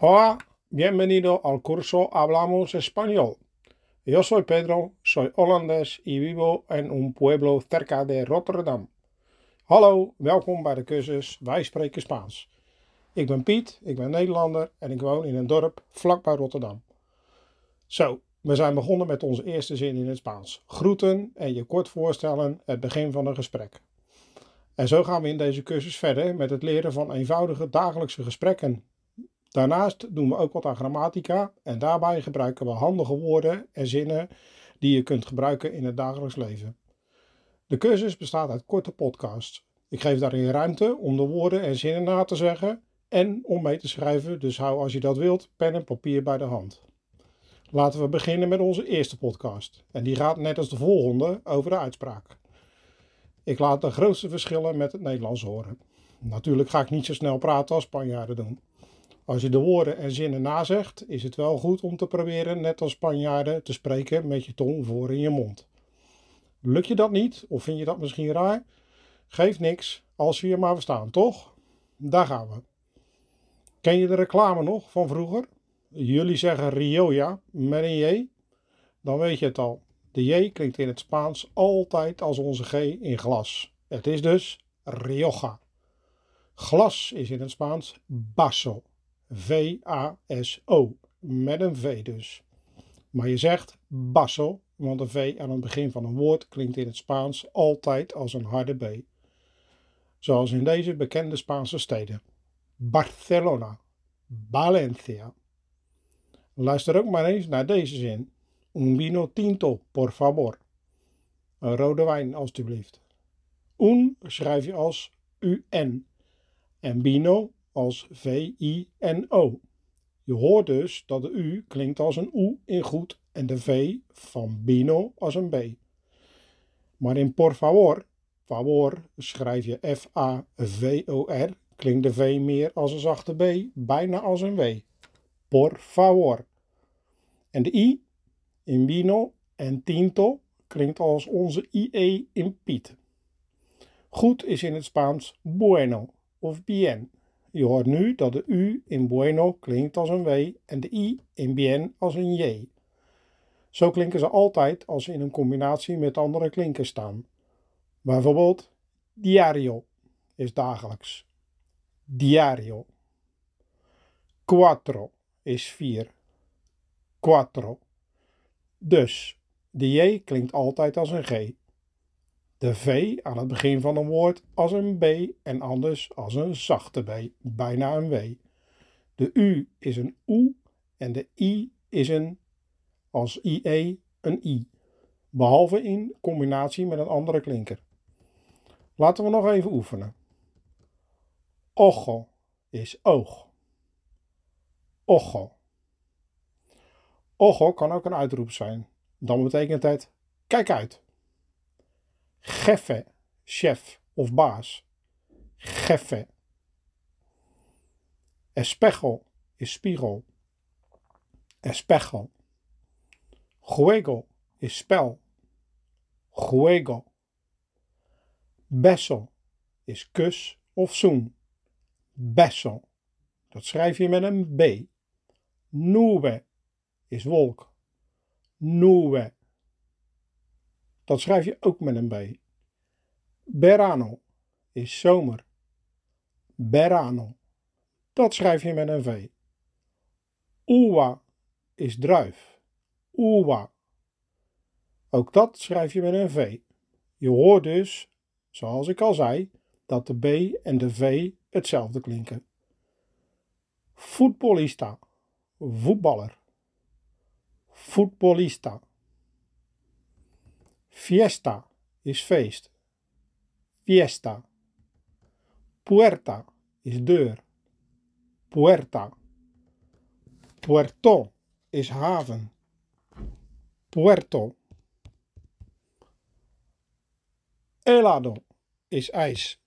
Hola, bienvenido al curso Hablamos Español. Yo soy Pedro, soy holandés y vivo en un pueblo cerca de Rotterdam. Hallo, welkom bij de cursus Wij spreken Spaans. Ik ben Piet, ik ben Nederlander en ik woon in een dorp vlakbij Rotterdam. Zo, we zijn begonnen met onze eerste zin in het Spaans. Groeten en je kort voorstellen het begin van een gesprek. En zo gaan we in deze cursus verder met het leren van eenvoudige dagelijkse gesprekken. Daarnaast doen we ook wat aan grammatica en daarbij gebruiken we handige woorden en zinnen die je kunt gebruiken in het dagelijks leven. De cursus bestaat uit korte podcasts. Ik geef daarin ruimte om de woorden en zinnen na te zeggen en om mee te schrijven, dus hou als je dat wilt pen en papier bij de hand. Laten we beginnen met onze eerste podcast. En die gaat net als de volgende over de uitspraak. Ik laat de grootste verschillen met het Nederlands horen. Natuurlijk ga ik niet zo snel praten als Spanjaarden doen. Als je de woorden en zinnen nazegt, is het wel goed om te proberen, net als Spanjaarden, te spreken met je tong voor in je mond. Lukt je dat niet, of vind je dat misschien raar? Geeft niks, als we je maar verstaan, toch? Daar gaan we. Ken je de reclame nog van vroeger? Jullie zeggen Rioja met een J? Dan weet je het al. De J klinkt in het Spaans altijd als onze G in glas. Het is dus Rioja. Glas is in het Spaans basso. V-A-S-O. Met een V dus. Maar je zegt basso, want een V aan het begin van een woord klinkt in het Spaans altijd als een harde B. Zoals in deze bekende Spaanse steden. Barcelona, Valencia. Luister ook maar eens naar deze zin. Un vino tinto, por favor. Een rode wijn, alstublieft. Un schrijf je als UN en vino als V-I-N-O. Je hoort dus dat de U klinkt als een U in goed en de V van Bino als een B. Maar in por favor, favor schrijf je F-A-V-O-R, klinkt de V meer als een zachte B, bijna als een W. Por favor. En de I in Bino en Tinto klinkt als onze IE in Piet. Goed is in het Spaans bueno of bien. Je hoort nu dat de U in bueno klinkt als een W en de I in bien als een J. Zo klinken ze altijd als ze in een combinatie met andere klinkers staan. Bijvoorbeeld diario is dagelijks. Diario. Quattro is vier. Quattro. Dus de J klinkt altijd als een G de V aan het begin van een woord als een B en anders als een zachte B, bijna een W. De U is een U en de I is een als IE een I, behalve in combinatie met een andere klinker. Laten we nog even oefenen. Ocho is oog. Ocho. Ocho kan ook een uitroep zijn. Dan betekent het kijk uit. Jefe, chef of baas. Jefe. Espejo is spiegel. Espejo. Juego is spel. Juego. Beso is kus of zoen. Beso. Dat schrijf je met een B. Nube is wolk. Nube. Dat schrijf je ook met een B. Verano is zomer. Verano. Dat schrijf je met een V. Uwa is druif. Uwa. Ook dat schrijf je met een V. Je hoort dus, zoals ik al zei, dat de B en de V hetzelfde klinken. Futbolista. Voetballer. Futbolista. Fiesta is feest. Fiesta. Puerta is deur. Puerta. Puerto is haven. Puerto. Helado is ijs.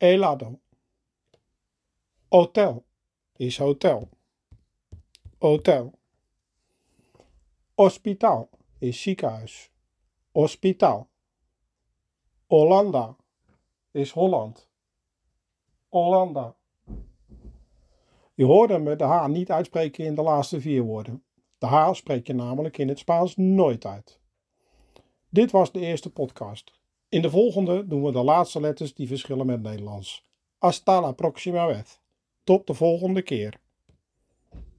Helado. Hotel is hotel. Hotel. Hospitaal is ziekenhuis. Hospitaal. Hollanda is Holland. Hollanda. Je hoorde me de H niet uitspreken in de laatste vier woorden. De H spreek je namelijk in het Spaans nooit uit. Dit was de eerste podcast. In de volgende doen we de laatste letters die verschillen met Nederlands. Hasta la próxima vez. Tot de volgende keer.